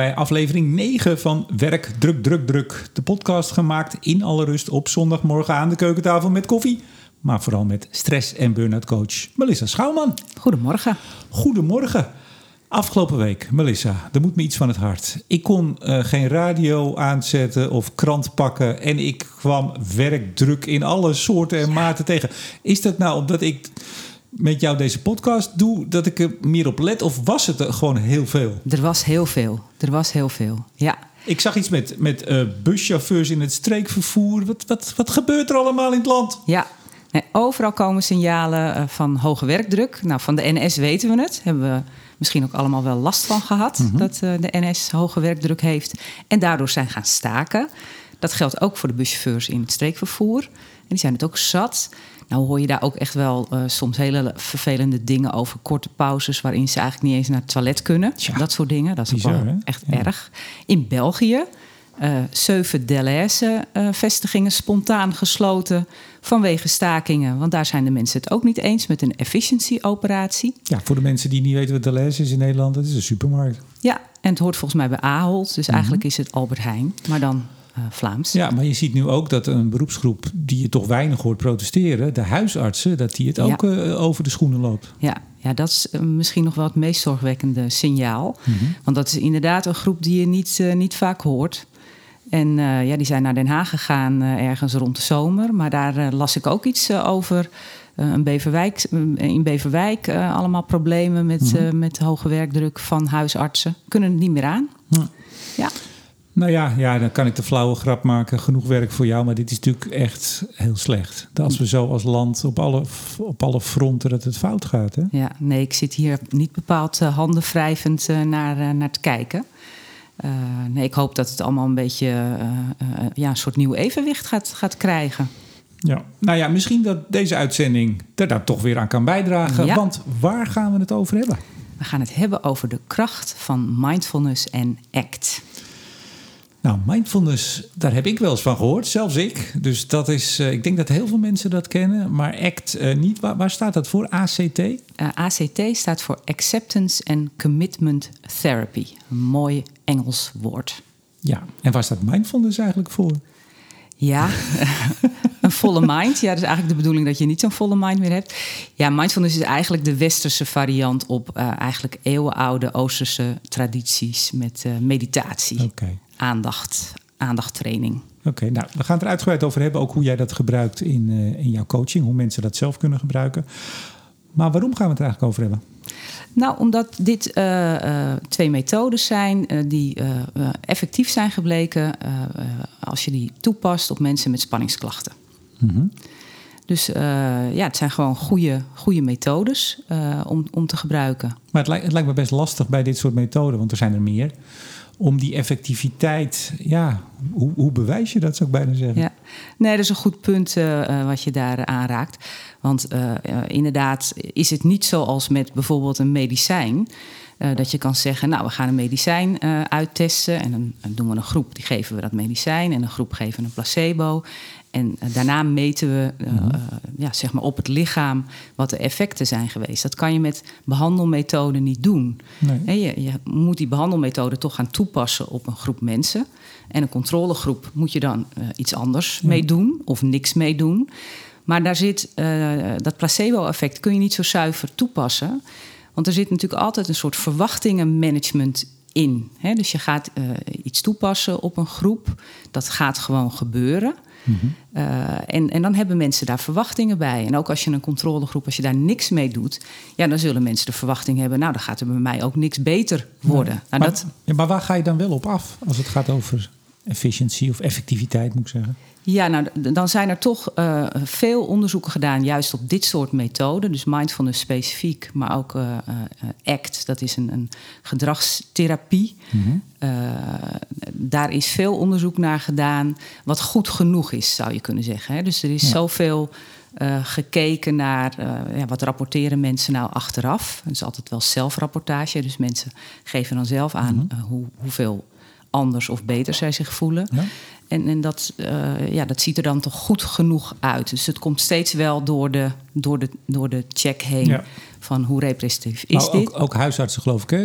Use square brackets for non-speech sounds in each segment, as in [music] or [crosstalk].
bij aflevering 9 van Werk Druk Druk Druk. De podcast gemaakt in alle rust op zondagmorgen aan de keukentafel met koffie. Maar vooral met stress- en burn-out coach Melissa Schouwman. Goedemorgen. Goedemorgen. Afgelopen week, Melissa, er moet me iets van het hart. Ik kon uh, geen radio aanzetten of krant pakken en ik kwam werkdruk in alle soorten en maten tegen. Is dat nou omdat ik met jou deze podcast doe, dat ik er meer op let? Of was het er gewoon heel veel? Er was heel veel. Er was heel veel, ja. Ik zag iets met, met uh, buschauffeurs in het streekvervoer. Wat, wat, wat gebeurt er allemaal in het land? Ja, nee, overal komen signalen uh, van hoge werkdruk. Nou, van de NS weten we het. Hebben we misschien ook allemaal wel last van gehad. Mm -hmm. Dat uh, de NS hoge werkdruk heeft. En daardoor zijn gaan staken. Dat geldt ook voor de buschauffeurs in het streekvervoer. En die zijn het ook zat. Nou hoor je daar ook echt wel uh, soms hele vervelende dingen over. Korte pauzes waarin ze eigenlijk niet eens naar het toilet kunnen. Ja. Dat soort dingen. Dat is Bizar, wel echt ja. erg. In België, uh, zeven Deleuze uh, vestigingen spontaan gesloten vanwege stakingen. Want daar zijn de mensen het ook niet eens met een efficiency-operatie. Ja, voor de mensen die niet weten wat Deleuze is in Nederland, dat is een supermarkt. Ja, en het hoort volgens mij bij Ahold. Dus mm -hmm. eigenlijk is het Albert Heijn, maar dan Vlaams. Ja, maar je ziet nu ook dat een beroepsgroep die je toch weinig hoort protesteren, de huisartsen, dat die het ook uh, over de schoenen loopt. Ja, ja dat is uh, misschien nog wel het meest zorgwekkende signaal. Mm -hmm. Want dat is inderdaad een groep die je niet, niet vaak hoort. En ja, die zijn naar Den Haag gegaan ergens rond de zomer. Maar daar las ik ook iets over. een Beverwijk, in Beverwijk allemaal problemen met, mm -hmm. met hoge werkdruk van huisartsen. Kunnen het niet meer aan. Ja. Nou ja, ja, dan kan ik de flauwe grap maken. Genoeg werk voor jou, maar dit is natuurlijk echt heel slecht. Als we zo als land op alle, op alle fronten dat het fout gaat. Hè? Ja, nee, ik zit hier niet bepaald uh, handen wrijvend uh, naar, uh, naar te kijken. nee, ik hoop dat het allemaal een beetje ja, een soort nieuw evenwicht gaat, gaat krijgen. Ja, nou ja, misschien dat deze uitzending er daar toch weer aan kan bijdragen. Ja. Want waar gaan we het over hebben? We gaan het hebben over de kracht van mindfulness en ACT. Nou, mindfulness, daar heb ik wel eens van gehoord, zelfs ik. Dus dat is, uh, ik denk dat heel veel mensen dat kennen, maar ACT uh, niet. Waar, waar, staat dat voor? ACT? Uh, ACT staat voor Acceptance and Commitment Therapy. Een mooi Engels woord. Ja, en waar staat mindfulness eigenlijk voor? Ja, [laughs] een volle mind. Ja, dat is eigenlijk de bedoeling dat je niet zo'n volle mind meer hebt. Ja, mindfulness is eigenlijk de westerse variant op uh, eigenlijk eeuwenoude Oosterse tradities met uh, meditatie. Okay. Aandacht, aandachttraining. Oké, okay, nou, we gaan het er uitgebreid over hebben. Ook hoe jij dat gebruikt in, uh, in jouw coaching. Hoe mensen dat zelf kunnen gebruiken. Maar waarom gaan we het er eigenlijk over hebben? Nou, omdat dit uh, uh, twee methodes zijn uh, die effectief zijn gebleken als je die toepast op mensen met spanningsklachten. Mm -hmm. Dus ja, het zijn gewoon goede, goede methodes om, om te gebruiken. Maar het lijkt, het lijkt me best lastig bij dit soort methoden, want er zijn er meer om die effectiviteit, ja, hoe, hoe, bewijs je dat, zou ik bijna zeggen? Ja, nee, dat is een goed punt uh, wat je daar aanraakt. Want uh, inderdaad is het niet zoals met bijvoorbeeld een medicijn. Dat je kan zeggen, nou, we gaan een medicijn uittesten. En dan, dan doen we een groep, die geven we dat medicijn. En een groep geven een placebo. En daarna meten we uh, mm-hmm. ja, zeg maar op het lichaam wat de effecten zijn geweest. Dat kan je met behandelmethoden niet doen. Nee. Je, je, moet die behandelmethode toch gaan toepassen op een groep mensen. En een controlegroep moet je dan uh, iets anders ja. mee doen of niks mee doen. Maar daar zit uh, dat placebo-effect kun je niet zo zuiver toepassen. Want er zit natuurlijk altijd een soort verwachtingenmanagement in. Dus je gaat iets toepassen op een groep. Dat gaat gewoon gebeuren. Mm-hmm. Uh, en, en dan hebben mensen daar verwachtingen bij. En ook als je een controlegroep, als je daar niks mee doet, ja, dan zullen mensen de verwachting hebben, nou, dan gaat er bij mij ook niks beter worden. Nou, maar, dat... ja, maar waar ga je dan wel op af als het gaat over efficiëntie of effectiviteit, moet ik zeggen? Ja, nou, dan zijn er toch uh, veel onderzoeken gedaan, juist op dit soort methoden. Dus mindfulness specifiek, maar ook uh, uh, ACT, dat is een, een gedragstherapie. Mm-hmm. daar is veel onderzoek naar gedaan, wat goed genoeg is, zou je kunnen zeggen. Hè? Dus er is ja. zoveel gekeken naar ja, wat rapporteren mensen nou achteraf. Het is altijd wel zelfrapportage, dus mensen geven dan zelf aan mm-hmm. hoe, hoeveel anders of beter zij zich voelen. Ja. En, en dat, uh, ja, dat ziet er dan toch goed genoeg uit. Dus het komt steeds wel door de, door de, door de check heen. Ja. Van hoe representatief is Nou, dit. ook, ook huisartsen geloof ik, hè?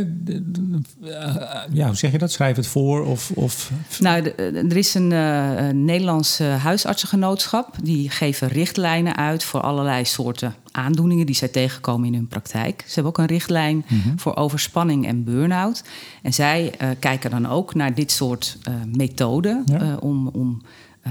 Eh, ja, hoe zeg je dat? Schrijf het voor of... of Nou, de- er is een, eh, een Nederlands eh, huisartsengenootschap. Die geven richtlijnen uit voor allerlei soorten aandoeningen die zij tegenkomen in hun praktijk. Ze hebben ook een richtlijn voor overspanning en burn-out. En zij eh, kijken dan ook naar dit soort eh, methoden Ja. eh, om, om eh,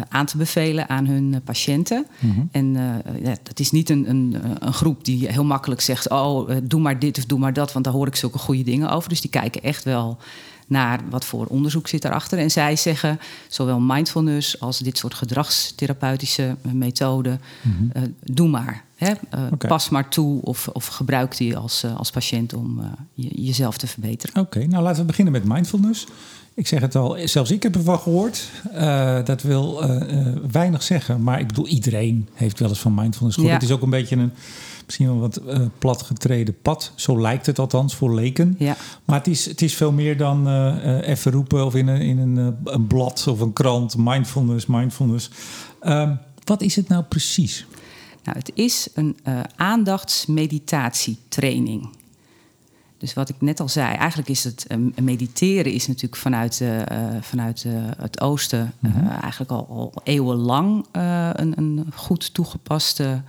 aan te bevelen aan hun eh, patiënten. En eh, ja, dat is niet een, een, een groep die heel makkelijk zegt: Oh, eh, doe maar dit of doe maar dat, want daar hoor ik zulke goede dingen over. Dus die kijken echt wel naar wat voor onderzoek zit daarachter. En zij zeggen, zowel mindfulness als dit soort gedragstherapeutische eh, methoden, eh, doe maar. Hè? Eh. Pas maar toe of, of gebruik die als, eh, als patiënt om eh, je- jezelf te verbeteren. Oké, nou laten we beginnen met mindfulness. Ik zeg het al, zelfs ik heb ervan gehoord. Eh, dat wil eh, eh, weinig zeggen, maar ik bedoel, iedereen heeft wel eens van mindfulness gehoord. Ja. Het is ook een beetje een, misschien wel wat eh, platgetreden pad. Zo lijkt het althans voor leken. Ja. Maar het is, het is veel meer dan even roepen of in een, in een, een blad of een krant. Mindfulness, mindfulness. Ehm, wat is het nou precies? Nou, het is een aandachtsmeditatietraining. Dus wat ik net al zei, eigenlijk is het eh, mediteren is natuurlijk vanuit, eh, eh, vanuit eh, het oosten eh, eigenlijk al, al eeuwenlang een, een goed toegepaste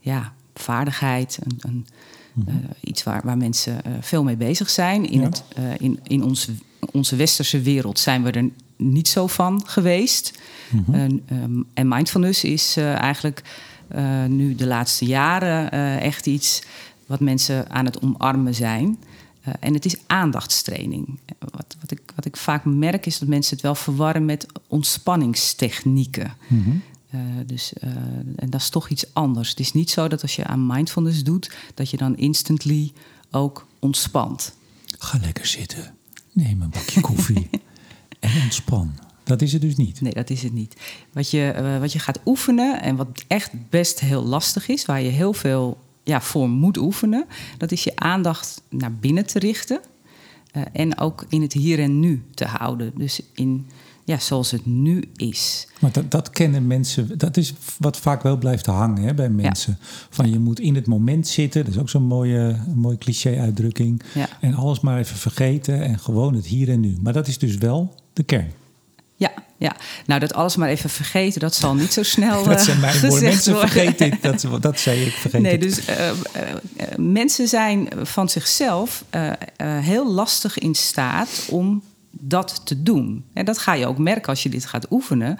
ja, vaardigheid. Een, een, eh, iets waar, waar mensen veel mee bezig zijn. In, Ja. het, in, in ons, onze westerse wereld zijn we er niet zo van geweest. En, ehm, en mindfulness is eigenlijk nu de laatste jaren echt iets wat mensen aan het omarmen zijn. Eh, en het is aandachtstraining. Wat, wat, ik, wat ik vaak merk is dat mensen het wel verwarren met ontspanningstechnieken. Eh, dus, eh, en dat is toch iets anders. Het is niet zo dat als je aan mindfulness doet, dat je dan instantly ook ontspant. Ga lekker zitten. Neem een bakje koffie [laughs] en ontspan. Dat is het dus niet. Nee, dat is het niet. Wat je, eh, wat je gaat oefenen en wat echt best heel lastig is, waar je heel veel ja, voor moet oefenen, dat is je aandacht naar binnen te richten. eh, en ook in het hier en nu te houden. Dus in ja, zoals het nu is. Maar dat, dat kennen mensen, dat is wat vaak wel blijft hangen hè, bij mensen. Van je moet in het moment zitten, dat is ook zo'n mooie, mooie cliché-uitdrukking. Ja. En alles maar even vergeten en gewoon het hier en nu. Maar dat is dus wel de kern. Ja, ja, nou dat alles maar even vergeten, dat zal niet zo snel. [laughs] dat eh, zijn mijn woorden. Mensen dit. Dat, dat zei ik, vergeet Nee, dus eh, eh, eh, mensen zijn van zichzelf eh, eh, heel lastig in staat om dat te doen. En dat ga je ook merken als je dit gaat oefenen.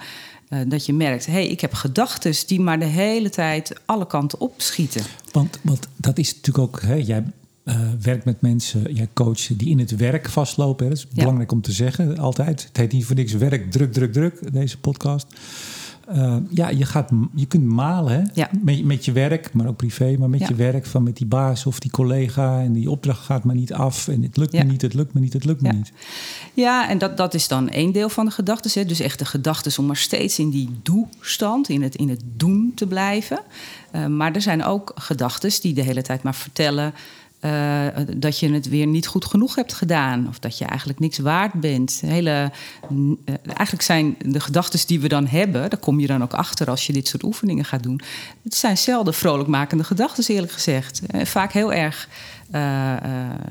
eh, dat je merkt, hé, hey, ik heb gedachten die maar de hele tijd alle kanten opschieten. Want, want dat is natuurlijk ook, hè, jij eh, werkt met mensen, jij coacht die in het werk vastlopen. Hè. Dat is Ja. belangrijk om te zeggen, altijd. Het heet niet voor niks werk, druk, druk, druk, deze podcast. Eh, ja, je, gaat, je kunt malen hè? Ja. Met, met je werk, maar ook privé, maar met Ja. je werk van met die baas of die collega en die opdracht gaat maar niet af en het lukt Ja. me niet, het lukt me niet, het lukt me Ja. niet. Ja, en dat, dat is dan één deel van de gedachten. Dus echt de gedachten om maar steeds in die doe-stand, in het, in het doen te blijven. Eh, maar er zijn ook gedachten die de hele tijd maar vertellen. Eh, dat je het weer niet goed genoeg hebt gedaan. Of dat je eigenlijk niks waard bent. Hele, n- eh, eigenlijk zijn de gedachten die we dan hebben... daar kom je dan ook achter als je dit soort oefeningen gaat doen... het zijn zelden vrolijkmakende gedachten, eerlijk gezegd. Eh, vaak heel erg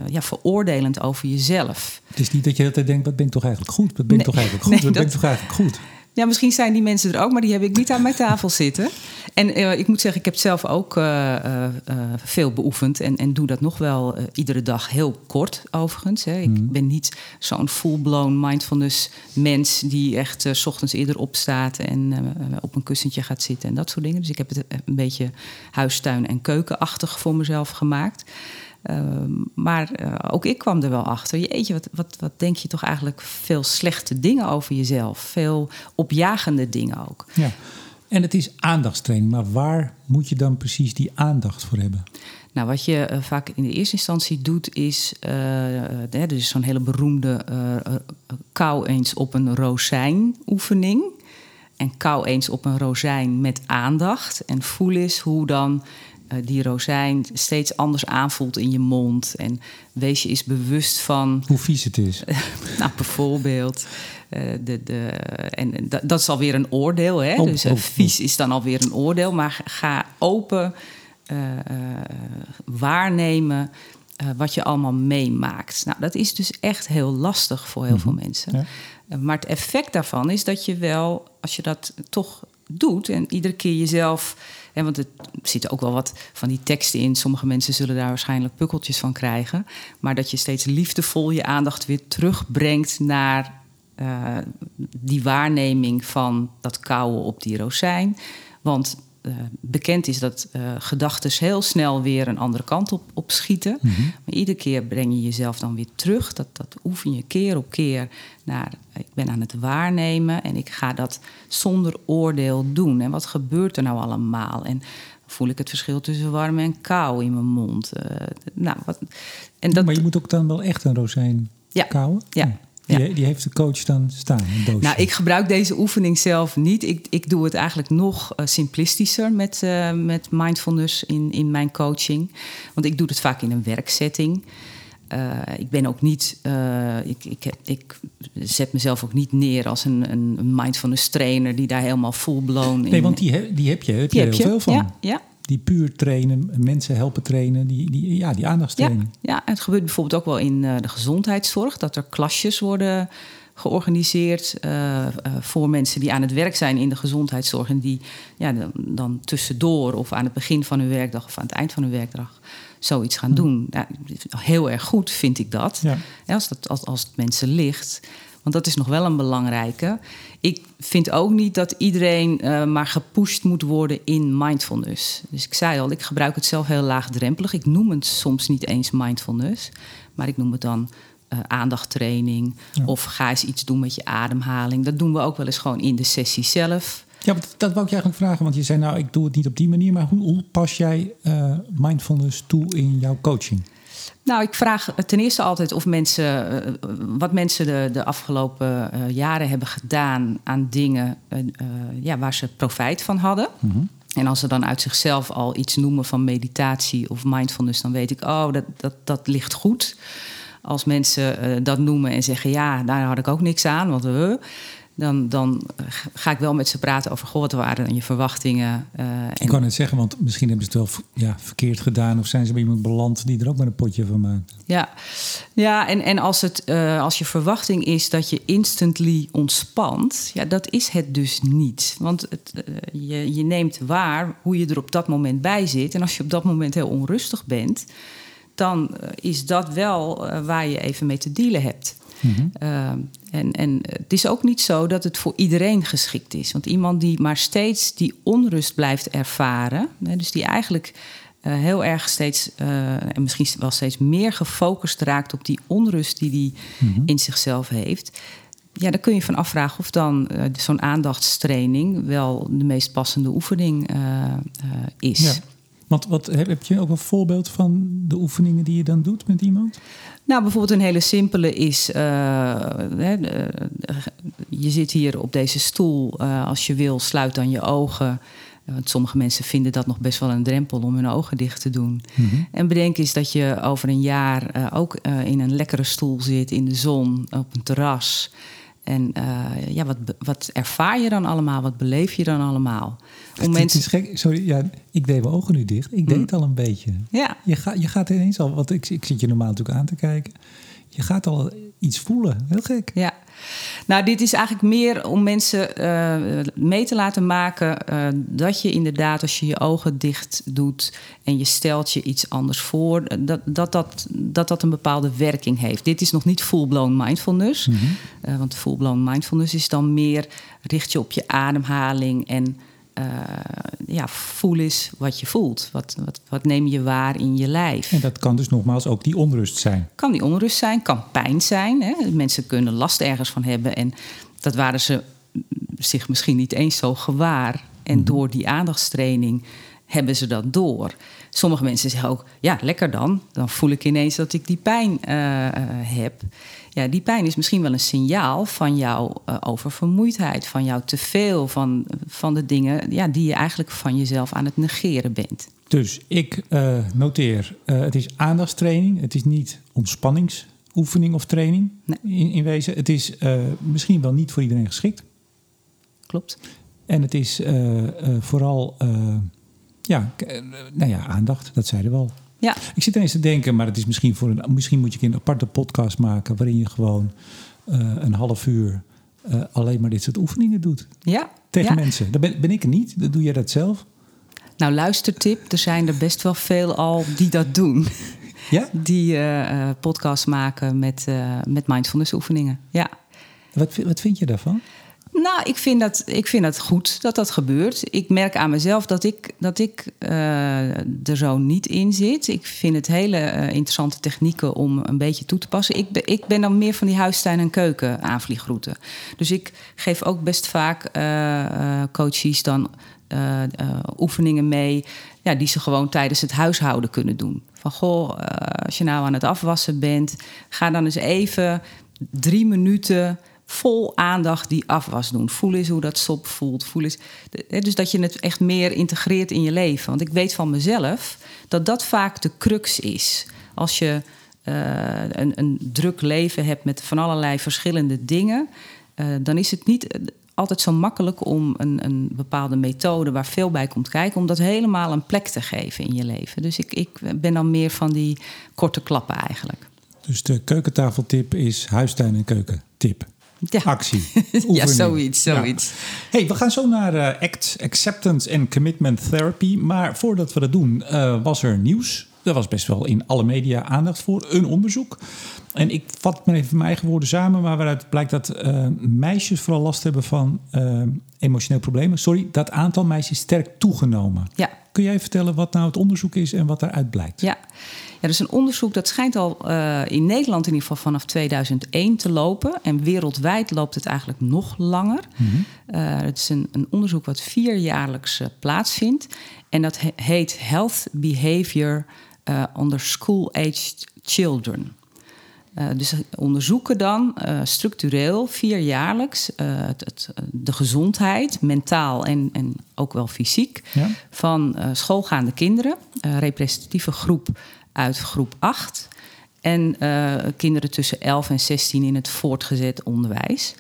ja, veroordelend over jezelf. Het is niet dat je altijd denkt, wat ben ik toch eigenlijk goed? Wat ben ik Nee. toch eigenlijk [laughs] goed? Nee, wat ben ik dat- toch eigenlijk goed? Ja, misschien zijn die mensen er ook, maar die heb ik niet aan mijn tafel zitten. En eh, ik moet zeggen, ik heb het zelf ook eh, eh, veel beoefend. En, en doe dat nog wel iedere dag heel kort, overigens. Hè. Ik ben niet zo'n full-blown mindfulness mens... die echt s ochtends eerder opstaat en op een kussentje gaat zitten en dat soort dingen. Dus ik heb het een beetje huistuin- en keukenachtig voor mezelf gemaakt. Ehm, maar eh, ook ik kwam er wel achter. Jeetje, wat, wat, wat denk je toch eigenlijk veel slechte dingen over jezelf? Veel opjagende dingen ook. Ja. En het is aandachtstraining, maar waar moet je dan precies die aandacht voor hebben? Nou, wat je eh, vaak in de eerste instantie doet, is. eh eh, er is zo'n hele beroemde eh, kou eens op een rozijn oefening. En kou eens op een rozijn met aandacht. En voel eens hoe dan die rozijn steeds anders aanvoelt in je mond. En wees je eens bewust van Hoe vies het is. [laughs] nou, bijvoorbeeld. eh, de, de, en dat, dat is alweer een oordeel. Hè? Oh, dus eh, oh, oh. vies is dan alweer een oordeel. Maar ga open eh, eh, waarnemen eh, wat je allemaal meemaakt. Nou, dat is dus echt heel lastig voor heel veel Mhm. mensen. Ja. Maar het effect daarvan is dat je wel, als je dat toch doet en iedere keer jezelf. Want het er zitten ook wel wat van die teksten in. Sommige mensen zullen daar waarschijnlijk pukkeltjes van krijgen. Maar dat je steeds liefdevol je aandacht weer terugbrengt naar eh, die waarneming van dat kauwen op die rozijn. Want eh, bekend is dat eh gedachten heel snel weer een andere kant op, op schieten. Mhm. Maar iedere keer breng je jezelf dan weer terug. Dat, dat oefen je keer op keer naar... ik ben aan het waarnemen en ik ga dat zonder oordeel doen. En wat gebeurt er nou allemaal? En voel ik het verschil tussen warm en kou in mijn mond? Eh, nou, wat, en dat, maar je moet ook dan wel echt een rozijn Ja. kauwen? Ja. Die, Ja. die heeft de coach dan staan. Nou, ik gebruik deze oefening zelf niet. Ik, ik doe het eigenlijk nog eh, simplistischer met, eh, met mindfulness in, in mijn coaching. Want ik doe het vaak in een werksetting. Eh, ik ben ook niet, ik, ik, heb- ik zet mezelf ook niet neer als een, een mindfulness trainer die daar helemaal full blown in. Nee, want die, he- die heb je, heb je Die heel heb je. veel van. Ja, ja, Die puur trainen, mensen helpen trainen, die, die, ja, die ja, aandachtstraining. ja, het gebeurt bijvoorbeeld ook wel in eh, de gezondheidszorg, dat er klasjes worden georganiseerd eh, eh, voor mensen die aan het werk zijn in de gezondheidszorg en die ja, dan, dan tussendoor of aan het begin van hun werkdag of aan het eind van hun werkdag zoiets gaan doen. Ja, heel erg goed vind ik dat. Ja. Ja, als, dat als, als het mensen ligt. Want dat is nog wel een belangrijke. Ik vind ook niet dat iedereen eh, maar gepusht moet worden in mindfulness. Dus ik zei al, ik gebruik het zelf heel laagdrempelig. Ik noem het soms niet eens mindfulness, maar ik noem het dan eh aandachttraining. Ja. Of ga eens iets doen met je ademhaling. Dat doen we ook wel eens gewoon in de sessie zelf. Ja, dat, dat wou ik je eigenlijk vragen. Want je zei nou, ik doe het niet op die manier. Maar hoe, hoe pas jij eh, mindfulness toe in jouw coaching? Nou, ik vraag ten eerste altijd of mensen, eh, wat mensen de, de afgelopen eh, jaren hebben gedaan aan dingen eh, ja, waar ze profijt van hadden. En als ze dan uit zichzelf al iets noemen van meditatie of mindfulness, dan weet ik, oh, dat, dat, dat ligt goed. Als mensen dat noemen en zeggen, ja, daar had ik ook niks aan, want uh, dan, dan eh, ga ik wel met ze praten over, goh, wat waren dan je verwachtingen? Uh, Ik kan het zeggen, want misschien hebben ze het wel ja, verkeerd gedaan... of zijn ze bij iemand beland die er ook maar een potje van maakt. Ja, ja en, en als, het, uh, als je verwachting is dat je instantly ontspant... ja, dat is het dus niet. Want het, uh, je, je neemt waar hoe je er op dat moment bij zit... en als je op dat moment heel onrustig bent... dan is dat wel waar je even mee te dealen hebt... Mm-hmm. Uh, en, en het is ook niet zo dat het voor iedereen geschikt is. Want iemand die maar steeds die onrust blijft ervaren, hè, dus die eigenlijk uh, heel erg steeds, uh, en misschien wel steeds meer gefocust raakt op die onrust die die mm-hmm. in zichzelf heeft. Ja, dan kun je van afvragen of dan uh, zo'n aandachtstraining wel de meest passende oefening is. Ja. Want wat, heb, je ook een voorbeeld van de oefeningen die je dan doet met iemand? Nou, bijvoorbeeld een hele simpele is... Uh, hè, je zit hier op deze stoel. Uh, als je wil, sluit dan je ogen. Want sommige mensen vinden dat nog best wel een drempel om hun ogen dicht te doen. Mm-hmm. En bedenk eens dat je over een jaar uh, ook in een lekkere stoel zit... in de zon, op een terras... En ja, wat, wat ervaar je dan allemaal? Wat beleef je dan allemaal? Om mensen... is gek. Sorry, ja, ik deed mijn ogen nu dicht. Ik deed mm. al een beetje. Ja. Je, ga, je gaat ineens al, want ik, ik zit je normaal natuurlijk aan te kijken. Je gaat al iets voelen. Heel gek. Ja. Nou, dit is eigenlijk meer om mensen uh, mee te laten maken uh, dat je inderdaad, als je je ogen dicht doet en je stelt je iets anders voor, dat dat, dat, dat, dat een bepaalde werking heeft. Dit is nog niet full-blown mindfulness, uh, want full-blown mindfulness is dan meer richt je op je ademhaling en uh, ja, voel eens wat je voelt. Wat, wat, wat neem je waar in je lijf? En dat kan dus nogmaals ook die onrust zijn. Kan die onrust zijn, kan pijn zijn. Hè? Mensen kunnen last ergens van hebben. En dat waren ze zich misschien niet eens zo gewaar. En mm-hmm. door die aandachtstraining hebben ze dat door. Sommige mensen zeggen ook, ja, lekker dan. Dan voel ik ineens dat ik die pijn uh, uh, heb. Ja, die pijn is misschien wel een signaal van jouw uh, oververmoeidheid, van jouw teveel, van, van de dingen ja, die je eigenlijk van jezelf aan het negeren bent. Dus ik uh, noteer, het is aandachtstraining, het is niet ontspanningsoefening of training nee. in, in, wezen. Het is misschien wel niet voor iedereen geschikt. Klopt. En het is vooral Ja, eh, nou ja, aandacht, dat zeiden we al. Ja, Ik zit ineens te denken, maar het is misschien voor een, misschien moet je een aparte podcast maken waarin je gewoon eh, een half uur eh, alleen maar dit soort oefeningen doet ja. tegen ja. mensen. Dan ben, ben ik er niet. Dan doe jij dat zelf. Nou, luistertip. Er zijn er best wel veel al die dat doen. Ja? [laughs] Die eh, podcasts maken met, met mindfulness oefeningen. Ja. Wat, wat vind je daarvan? Nou, ik vind, dat, ik vind dat goed dat dat gebeurt. Ik merk aan mezelf dat ik, dat ik eh, er zo niet in zit. Ik vind het hele eh, interessante technieken om een beetje toe te passen. Ik ben, ik ben dan meer van die huistuin- en keuken aanvliegroute. Dus ik geef ook best vaak eh, coaches dan oefeningen mee... Ja, die ze gewoon tijdens het huishouden kunnen doen. Van goh, als je nou aan het afwassen bent... ga dan eens even drie minuten vol aandacht die afwas doen. Voel eens hoe dat sop voelt. Voel eens, dus dat je het echt meer integreert in je leven. Want ik weet van mezelf dat dat vaak de crux is. Als je eh, een, een druk leven hebt met van allerlei verschillende dingen... eh, dan is het niet altijd zo makkelijk om een, een bepaalde methode... waar veel bij komt kijken, om dat helemaal een plek te geven in je leven. Dus ik, ik ben dan meer van die korte klappen eigenlijk. Dus de keukentafeltip is huistuin- en keukentip. Ja. Actie. [laughs] Ja, zoiets, Ja. zoiets. Hey, we gaan zo naar eh, ACT, Acceptance and Commitment Therapy. Maar voordat we dat doen, eh, was er nieuws. Er was best wel in alle media aandacht voor. Een onderzoek. En ik vat maar even mijn eigen woorden samen. Maar waaruit blijkt dat eh, meisjes vooral last hebben van emotioneel problemen. Sorry, dat aantal meisjes sterk toegenomen. Ja. Kun jij vertellen wat nou het onderzoek is en wat daaruit blijkt? Ja. Ja, dus een onderzoek dat schijnt al eh, in Nederland in ieder geval vanaf 2001 te lopen. En wereldwijd loopt het eigenlijk nog langer. Eh, het is een, een onderzoek wat vierjaarlijks eh, plaatsvindt. En dat he- heet Health Behavior eh, onder School-Aged Children. Eh, dus ze onderzoeken dan structureel, vierjaarlijks, het, het, de gezondheid, mentaal en, en ook wel fysiek, Ja. van schoolgaande kinderen. Representatieve groep uit groep 8. En eh, kinderen tussen 11 en 16 in het voortgezet onderwijs.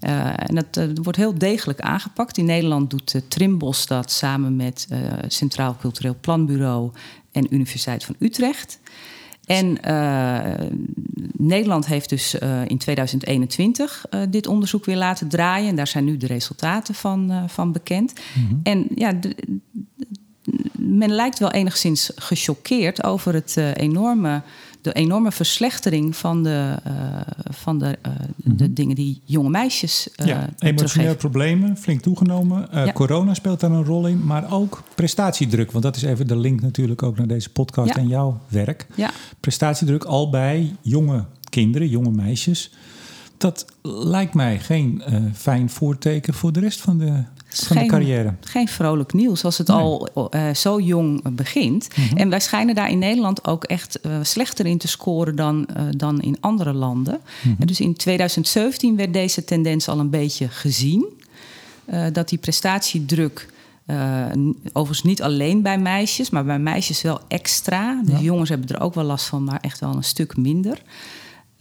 Eh, en dat eh, wordt heel degelijk aangepakt. In Nederland doet Trimbos dat samen met Centraal Cultureel Planbureau en Universiteit van Utrecht. En Nederland heeft dus in 2021 uh, dit onderzoek weer laten draaien. En daar zijn nu de resultaten van, van bekend. Mm-hmm. En ja, men lijkt wel enigszins gechoqueerd over het uh, enorme, de enorme verslechtering van de, uh, van de, uh, mm-hmm. de dingen die jonge meisjes. ja, emotionele problemen, flink toegenomen. Ja. Corona speelt daar een rol in, maar ook prestatiedruk. Want dat is even de link natuurlijk ook naar deze podcast ja. en jouw werk. Ja. Prestatiedruk al bij jonge kinderen, jonge meisjes. Dat lijkt mij geen fijn voorteken voor de rest van de van geen, de carrière. Geen vrolijk nieuws als het nee. al uh, zo jong begint. Mm-hmm. En wij schijnen daar in Nederland ook echt uh, slechter in te scoren dan, dan in andere landen. En dus in 2017 werd deze tendens al een beetje gezien. eh, dat die prestatiedruk. Uh, overigens niet alleen bij meisjes, maar bij meisjes wel extra. De ja. jongens hebben er ook wel last van, maar echt wel een stuk minder.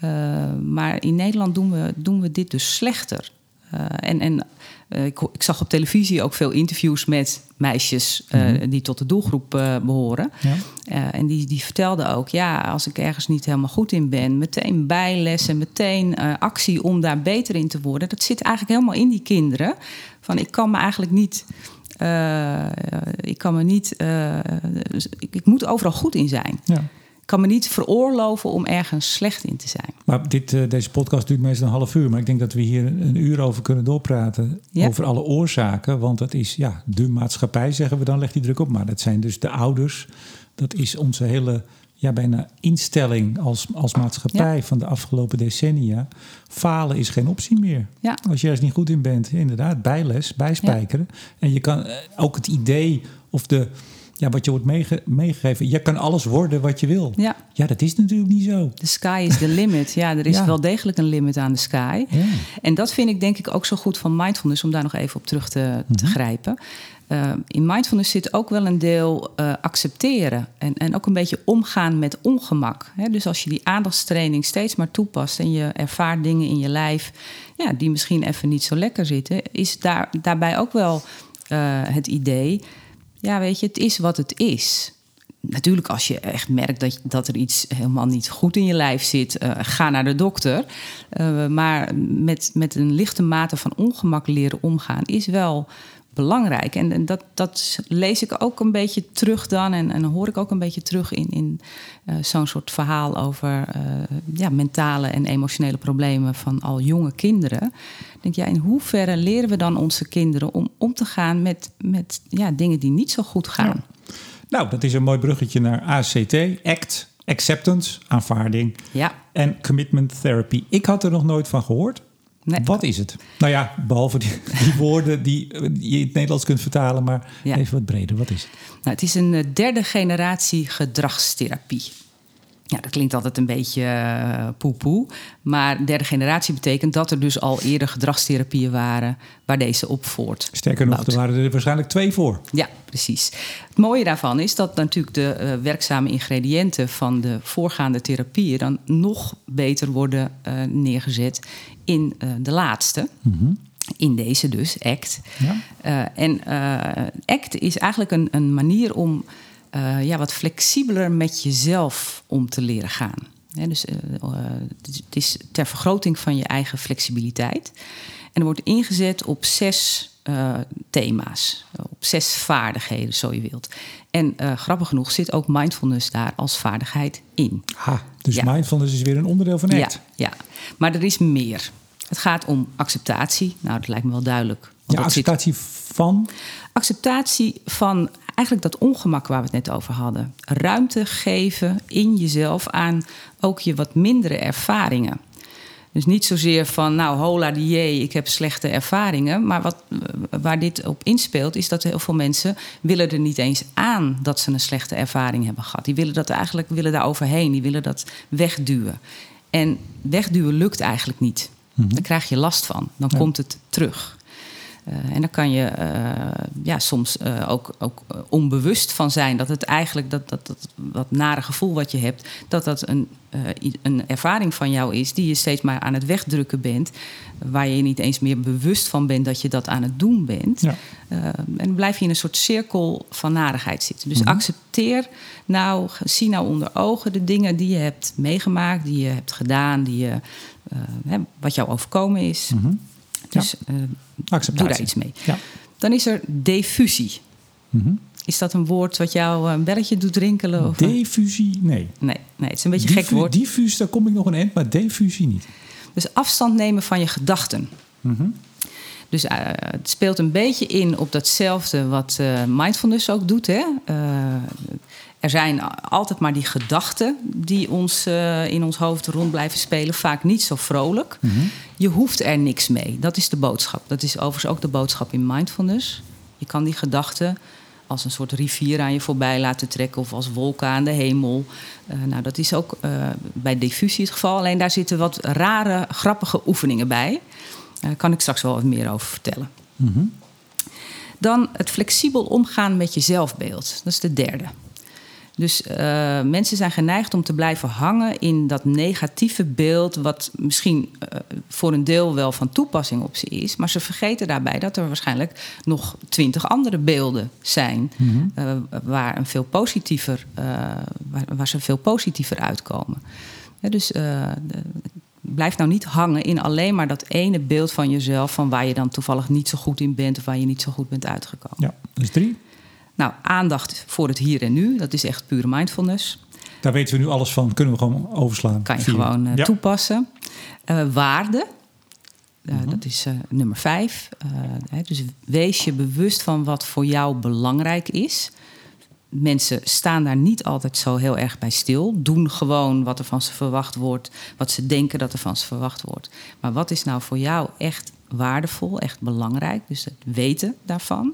Uh, maar in Nederland doen we, doen we dit dus slechter. Uh, en en uh, ik, ik, zag op televisie ook veel interviews met meisjes mm-hmm. die tot de doelgroep behoren. Ja. en die, die vertelden ook, ja, als ik ergens niet helemaal goed in ben, meteen bijlessen, meteen actie om daar beter in te worden. Dat zit eigenlijk helemaal in die kinderen. Van ik kan me eigenlijk niet. Uh, ik kan me niet. Uh, ik, ik, moet overal goed in zijn. Ja. Ik kan me niet veroorloven om ergens slecht in te zijn. Maar dit, uh, deze podcast duurt meestal een half uur. Maar ik denk dat we hier een uur over kunnen doorpraten. Ja. Over alle oorzaken. Want dat is ja, de maatschappij, zeggen we dan, legt die druk op. Maar dat zijn dus de ouders. Dat is onze hele ja, bijna instelling als, als maatschappij ja. van de afgelopen decennia. Falen is geen optie meer. Ja. Als je ergens niet goed in bent, inderdaad, bijles, bijspijkeren. Ja. En je kan ook het idee of de, ja, wat je wordt meege, meegegeven, je kan alles worden wat je wil. Ja. ja, dat is natuurlijk niet zo. The sky is the limit. Ja, er is wel degelijk een limit aan de sky. En dat vind ik denk ik ook zo goed van mindfulness, om daar nog even op terug te, te mm-hmm. grijpen. Uh, in mindfulness zit ook wel een deel uh, accepteren en, en ook een beetje omgaan met ongemak. Hè? Dus als je die aandachtstraining steeds maar toepast en je ervaart dingen in je lijf ja, die misschien even niet zo lekker zitten, is daar, daarbij ook wel uh, het idee. Ja, weet je, het is wat het is. Natuurlijk, als je echt merkt dat, dat er iets helemaal niet goed in je lijf zit, uh, ga naar de dokter. Uh, maar met, met een lichte mate van ongemak leren omgaan is wel belangrijk. En, dat, dat lees ik ook een beetje terug dan. En, en hoor ik ook een beetje terug in, in uh, zo'n soort verhaal over ja, mentale en emotionele problemen van al jonge kinderen. Denk, ja, in hoeverre leren we dan onze kinderen om om te gaan met, met ja, dingen die niet zo goed gaan? Ja. Nou, dat is een mooi bruggetje naar ACT, ACT, Acceptance, aanvaarding ja. en Commitment Therapy. Ik had er nog nooit van gehoord. Nee. Wat is het? Nou ja, behalve die, die [laughs] woorden die, die je in het Nederlands kunt vertalen, maar Ja. even wat breder. Wat is het? Nou, het is een eh, derde generatie gedragstherapie. Ja, dat klinkt altijd een beetje eh, poepoe. Maar derde generatie betekent dat er dus al eerder gedragstherapieën waren waar deze op voort. Sterker nog, er waren er waarschijnlijk twee voor. Ja, precies. Het mooie daarvan is dat natuurlijk de eh, werkzame ingrediënten van de voorgaande therapieën dan nog beter worden eh, neergezet in de laatste. In deze dus, ACT. Ja. En ACT is eigenlijk een, een manier om eh, ja, wat flexibeler met jezelf om te leren gaan. Dus eh, eh, het is- het ter vergroting van je eigen flexibiliteit. En er wordt ingezet op zes thema's, op zes vaardigheden, zo je wilt. En grappig genoeg zit ook mindfulness daar als vaardigheid in. Ha, dus Ja. mindfulness is weer een onderdeel van ACT. Ja, ja, maar er is meer. Het gaat om acceptatie. Nou, dat lijkt me wel duidelijk. Ja, zit- acceptatie van. acceptatie van eigenlijk dat ongemak waar we het net over hadden. Ruimte geven in jezelf aan ook je wat mindere ervaringen. Dus niet zozeer van, nou, hola die jee, ik heb slechte ervaringen. Maar wat, waar dit op inspeelt, is dat heel veel mensen willen er niet eens aan dat ze een slechte ervaring hebben gehad. Die willen dat eigenlijk willen daar overheen, die willen dat wegduwen. En wegduwen lukt eigenlijk niet. Daar krijg je last van. Dan Ja. komt het terug. Eh, en daar kan je eh, ja, soms eh, ook, ook onbewust van zijn dat het eigenlijk dat, dat, dat wat nare gevoel wat je hebt, dat dat een, een ervaring van jou is die je steeds maar aan het wegdrukken bent, waar je niet eens meer bewust van bent dat je dat aan het doen bent. Ja. En dan blijf je in een soort cirkel van narigheid zitten. Dus accepteer nou, zie nou onder ogen de dingen die je hebt meegemaakt, die je hebt gedaan, die je, hè, wat jou overkomen is. Dus eh, doe daar iets mee. Ja. Dan is er diffusie. Mhm. Is dat een woord wat jou een belletje doet rinkelen? Of Diffusie, nee. nee, nee, het is een beetje een gek woord. Diffuus, daar kom ik nog een eind, maar diffusie niet. Dus afstand nemen van je gedachten. Dus eh, het speelt een beetje in op datzelfde wat eh, mindfulness ook doet. Hè? Eh, er zijn altijd maar die gedachten die ons eh, in ons hoofd rond blijven spelen. Vaak niet zo vrolijk. Je hoeft er niks mee. Dat is de boodschap. Dat is overigens ook de boodschap in mindfulness. Je kan die gedachten als een soort rivier aan je voorbij laten trekken of als wolken aan de hemel. Eh, nou, dat is ook eh, bij diffusie het geval. Alleen daar zitten wat rare, grappige oefeningen bij. Daar kan ik straks wel wat meer over vertellen. Dan het flexibel omgaan met je zelfbeeld. Dat is de derde. Dus eh, mensen zijn geneigd om te blijven hangen in dat negatieve beeld, wat misschien eh, voor een deel wel van toepassing op ze is, maar ze vergeten daarbij dat er waarschijnlijk nog twintig andere beelden zijn eh, waar, een veel positiever, waar, waar ze veel positiever uitkomen. Ja, dus de- blijf nou niet hangen in alleen maar dat ene beeld van jezelf, van waar je dan toevallig niet zo goed in bent of waar je niet zo goed bent uitgekomen. Ja, dus drie. Nou, aandacht voor het hier en nu, dat is echt pure mindfulness. Daar weten we nu alles van. Kunnen we gewoon overslaan. Kan je Vier. gewoon eh, ja. toepassen. Eh, waarde, eh, dat is nummer vijf. Hè, dus wees je bewust van wat voor jou belangrijk is. Mensen staan daar niet altijd zo heel erg bij stil. Doen gewoon wat er van ze verwacht wordt, wat ze denken dat er van ze verwacht wordt. Maar wat is nou voor jou echt waardevol, echt belangrijk? Dus het weten daarvan.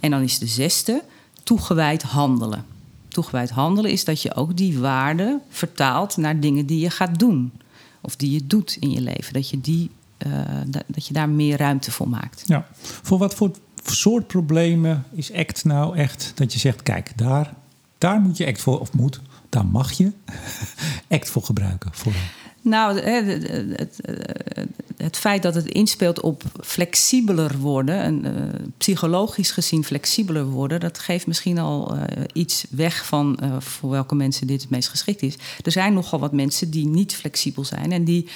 En dan is de zesde, toegewijd handelen. Toegewijd handelen is dat je ook die waarde vertaalt naar dingen die je gaat doen. Of die je doet in je leven. Dat je, die, eh, dat, dat je daar meer ruimte voor maakt. Ja. Voor wat voor soort problemen is ACT nou echt dat je zegt: kijk, daar, daar moet je ACT voor, of moet, daar mag je [laughs] ACT voor gebruiken. Voor, Nou, het, het, het, het feit dat het inspeelt op flexibeler worden, en, uh, psychologisch gezien flexibeler worden, dat geeft misschien al uh, iets weg van uh, voor welke mensen dit het meest geschikt is. Er zijn nogal wat mensen die niet flexibel zijn en die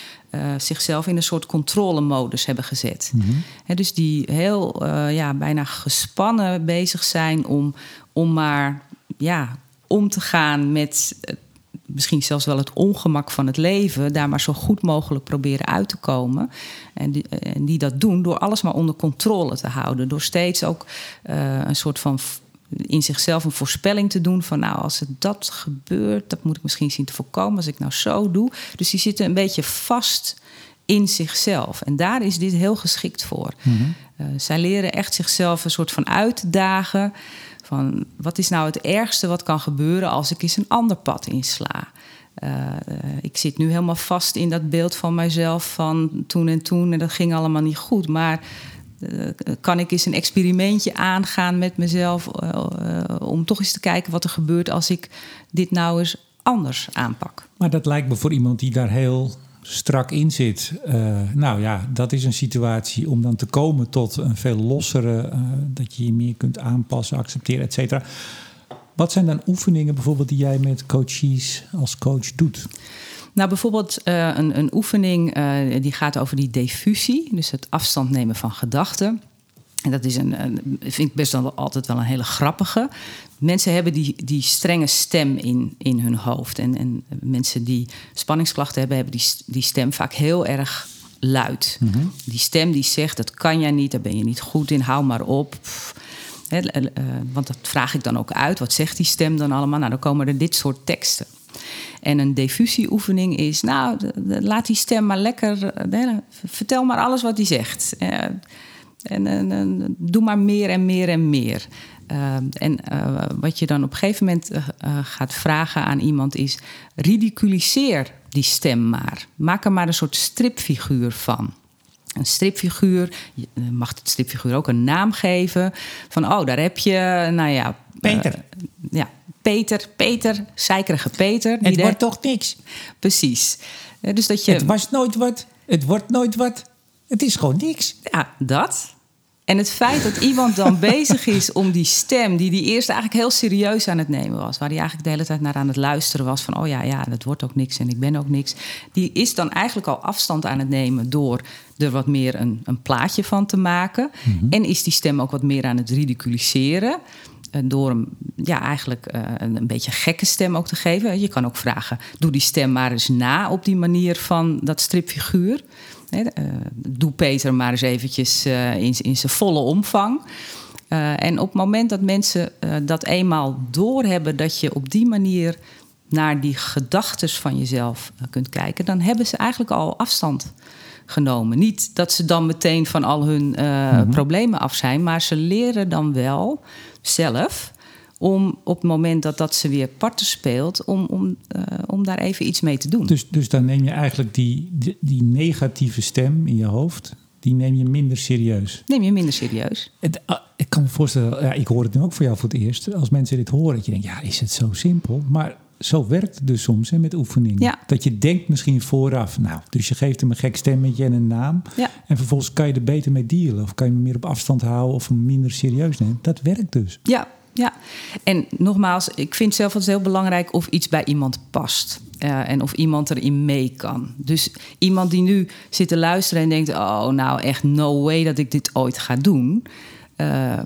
zichzelf in een soort controlemodus hebben gezet. Mm -hmm. He, dus die heel ja, bijna gespannen bezig zijn om, om maar ja, om te gaan met misschien zelfs wel het ongemak van het leven, daar maar zo goed mogelijk proberen uit te komen. En die, en die dat doen door alles maar onder controle te houden. Door steeds ook uh, een soort van in zichzelf een voorspelling te doen van nou, als het dat gebeurt, dat moet ik misschien zien te voorkomen als ik nou zo doe. Dus die zitten een beetje vast in zichzelf. En daar is dit heel geschikt voor. Mm -hmm. uh, zij leren echt zichzelf een soort van uitdagen. Van wat is nou het ergste wat kan gebeuren als ik eens een ander pad insla? Uh, ik zit nu helemaal vast in dat beeld van mijzelf van toen en toen en dat ging allemaal niet goed. Maar uh, kan ik eens een experimentje aangaan met mezelf om toch eens te kijken wat er gebeurt als ik dit nou eens anders aanpak? Maar dat lijkt me voor iemand die daar heel strak in zit. Uh, nou ja, dat is een situatie om dan te komen tot een veel lossere, uh, dat je je meer kunt aanpassen, accepteren, et cetera. Wat zijn dan oefeningen bijvoorbeeld die jij met coaches als coach doet? Nou, bijvoorbeeld uh, een, een, oefening die gaat over die diffusie, dus het afstand nemen van gedachten. En dat is een, een, vind ik best wel altijd wel een hele grappige. Mensen hebben die, die strenge stem in, in hun hoofd. En, en mensen die spanningsklachten hebben, hebben die, die stem vaak heel erg luid. Mm -hmm. Die stem die zegt, dat kan jij niet, daar ben je niet goed in, hou maar op. He, uh, want dat vraag ik dan ook uit. Wat zegt die stem dan allemaal? Nou, dan komen er dit soort teksten. En een diffusieoefening is, nou, laat die stem maar lekker... De, vertel maar alles wat hij zegt. Uh, en, en, en, doe maar meer en meer en meer. Uh, en uh, wat je dan op een gegeven moment uh, gaat vragen aan iemand is: ridiculiseer die stem maar. Maak er maar een soort stripfiguur van. Een stripfiguur, je mag het stripfiguur ook een naam geven. Van oh, daar heb je, nou ja. Peter. ja, Peter, Peter, zeikerige Peter. Het wordt toch niks. Precies. dus dat je... Het was nooit wat, het wordt nooit wat. Het is gewoon niks. Ja, dat. En het feit dat iemand dan [laughs] bezig is om die stem, die die eerst eigenlijk heel serieus aan het nemen was, waar hij eigenlijk de hele tijd naar aan het luisteren was van, oh ja, ja, dat wordt ook niks en ik ben ook niks, die is dan eigenlijk al afstand aan het nemen door er wat meer een, een plaatje van te maken. Mm -hmm. En is die stem ook wat meer aan het ridiculiseren door hem ja, eigenlijk uh, een beetje gekke stem ook te geven. Je kan ook vragen, doe die stem maar eens na op die manier van dat stripfiguur. He, uh, doe Peter maar eens eventjes in, in zijn volle omvang. Uh, en op het moment dat mensen dat eenmaal doorhebben... dat je op die manier naar die gedachten van jezelf kunt kijken... dan hebben ze eigenlijk al afstand genomen. Niet dat ze dan meteen van al hun mm -hmm. problemen af zijn... maar ze leren dan wel zelf om op het moment dat dat ze weer parten speelt, om, om, uh, om daar even iets mee te doen. Dus, dus dan neem je eigenlijk die, die, die, negatieve stem in je hoofd, die neem je minder serieus. Neem je minder serieus. Het, uh, ik kan me voorstellen, ja, ik hoor het nu ook voor jou voor het eerst, als mensen dit horen, dat je denkt, ja, is het zo simpel? Maar zo werkt het dus soms hè, met oefeningen. Ja. Dat je denkt misschien vooraf, nou, dus je geeft hem een gek stemmetje en een naam. Ja. En vervolgens kan je er beter mee dealen. Of kan je hem meer op afstand houden of hem minder serieus nemen. Dat werkt dus. Ja, ja, en nogmaals, ik vind zelf het heel belangrijk of iets bij iemand past. Uh, en of iemand erin mee kan. Dus iemand die nu zit te luisteren en denkt: Oh, nou echt no way dat ik dit ooit ga doen. Uh,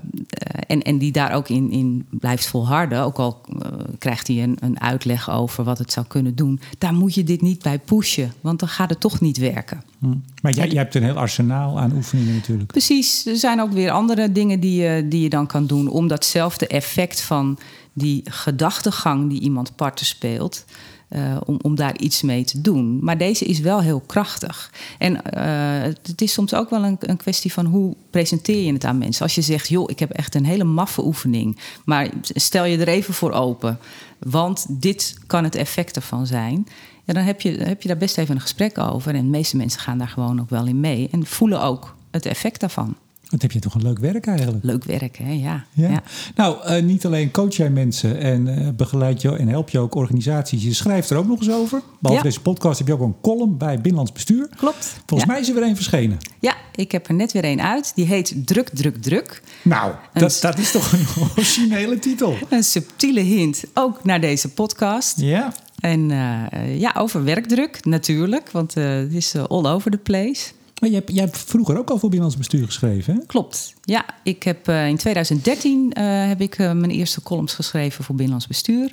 en, en die daar ook in, in blijft volharden, ook al uh, krijgt hij een, een uitleg over wat het zou kunnen doen, daar moet je dit niet bij pushen, want dan gaat het toch niet werken. Hm. Maar jij, jij hebt een heel arsenaal aan oefeningen natuurlijk. Precies, er zijn ook weer andere dingen die je, die je dan kan doen om datzelfde effect van die gedachtegang die iemand parten speelt. Uh, om, om daar iets mee te doen. Maar deze is wel heel krachtig. En uh, het is soms ook wel een, een, kwestie van hoe presenteer je het aan mensen. Als je zegt, joh, ik heb echt een hele maffe oefening. Maar stel je er even voor open. Want dit kan het effect ervan zijn. Dan heb je, heb je daar best even een gesprek over. En de meeste mensen gaan daar gewoon ook wel in mee. En voelen ook het effect daarvan. Wat heb je toch een leuk werk eigenlijk? Leuk werk, hè? Ja. Ja. ja. Nou, eh, niet alleen coach jij mensen en eh, begeleid je en help je ook organisaties. Je schrijft er ook nog eens over. Behalve Ja. deze podcast heb je ook een column bij Binnenlands Bestuur. Klopt. Volgens mij is er weer een verschenen. Ja, ik heb er net weer een uit. Die heet Druk, Druk, Druk. Nou, dat, dat is toch een [laughs] originele titel. Een subtiele hint ook naar deze podcast. Ja. En eh, ja, over werkdruk natuurlijk, want het is all over the place. Maar jij hebt, jij hebt vroeger ook al voor Binnenlands Bestuur geschreven, hè? Klopt. Ja, ik heb eh, in 2013 eh, heb ik eh, mijn eerste columns geschreven voor Binnenlands Bestuur.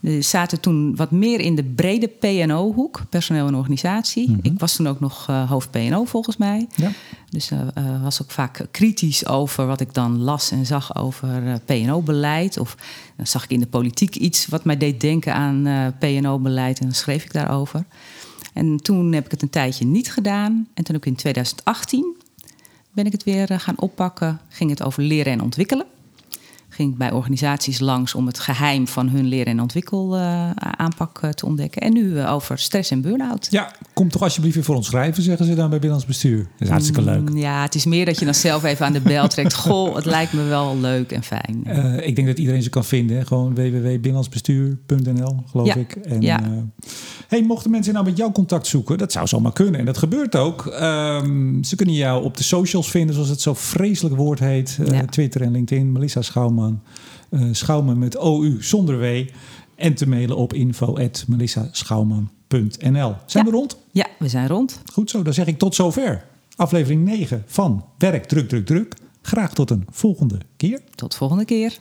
Die zaten toen wat meer in de brede PNO-hoek, personeel en organisatie. Ik was toen ook nog hoofd PNO volgens mij. Ja. Dus was ook vaak kritisch over wat ik dan las en zag over PNO-beleid. Of dan zag ik in de politiek iets wat mij deed denken aan PNO-beleid en dan schreef ik daarover. En toen heb ik het een tijdje niet gedaan. En toen ook in 2018 ben ik het weer eh, gaan oppakken. Ging het over leren en ontwikkelen. Ging ik bij organisaties langs om het geheim van hun leren- en ontwikkelaanpak eh, te ontdekken. En nu eh, over stress en burn-out. Ja, kom toch alsjeblieft weer voor ons schrijven, zeggen ze dan bij Binnenlands Bestuur. Dat is hartstikke leuk. Mm, Ja, het is meer dat je dan zelf even aan de bel trekt. [laughs] Goh, het lijkt me wel leuk en fijn. Eh, ik denk dat iedereen ze kan vinden. Hè? Gewoon www.binnenlandsbestuur.nl, geloof Ja, ik. En, ja. eh, hey, mochten mensen nou met jou contact zoeken, dat zou zomaar kunnen. En dat gebeurt ook. Ehm, ze kunnen jou op de socials vinden, zoals het zo vreselijk woord heet. Eh, Ja. Twitter en LinkedIn, Melissa Schouwman. Schouwman met OU zonder W. En te mailen op info.melissaschouwman.nl. Zijn Ja. we rond? Ja, we zijn rond. Goed zo, dan zeg ik tot zover. Aflevering 9 van Werk Druk Druk Druk. Graag tot een volgende keer. Tot volgende keer.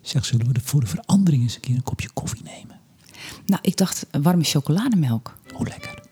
Zeg, zullen we de, voor de verandering eens een keer een kopje koffie nemen? Nou, ik dacht warme chocolademelk. Oh, lekker.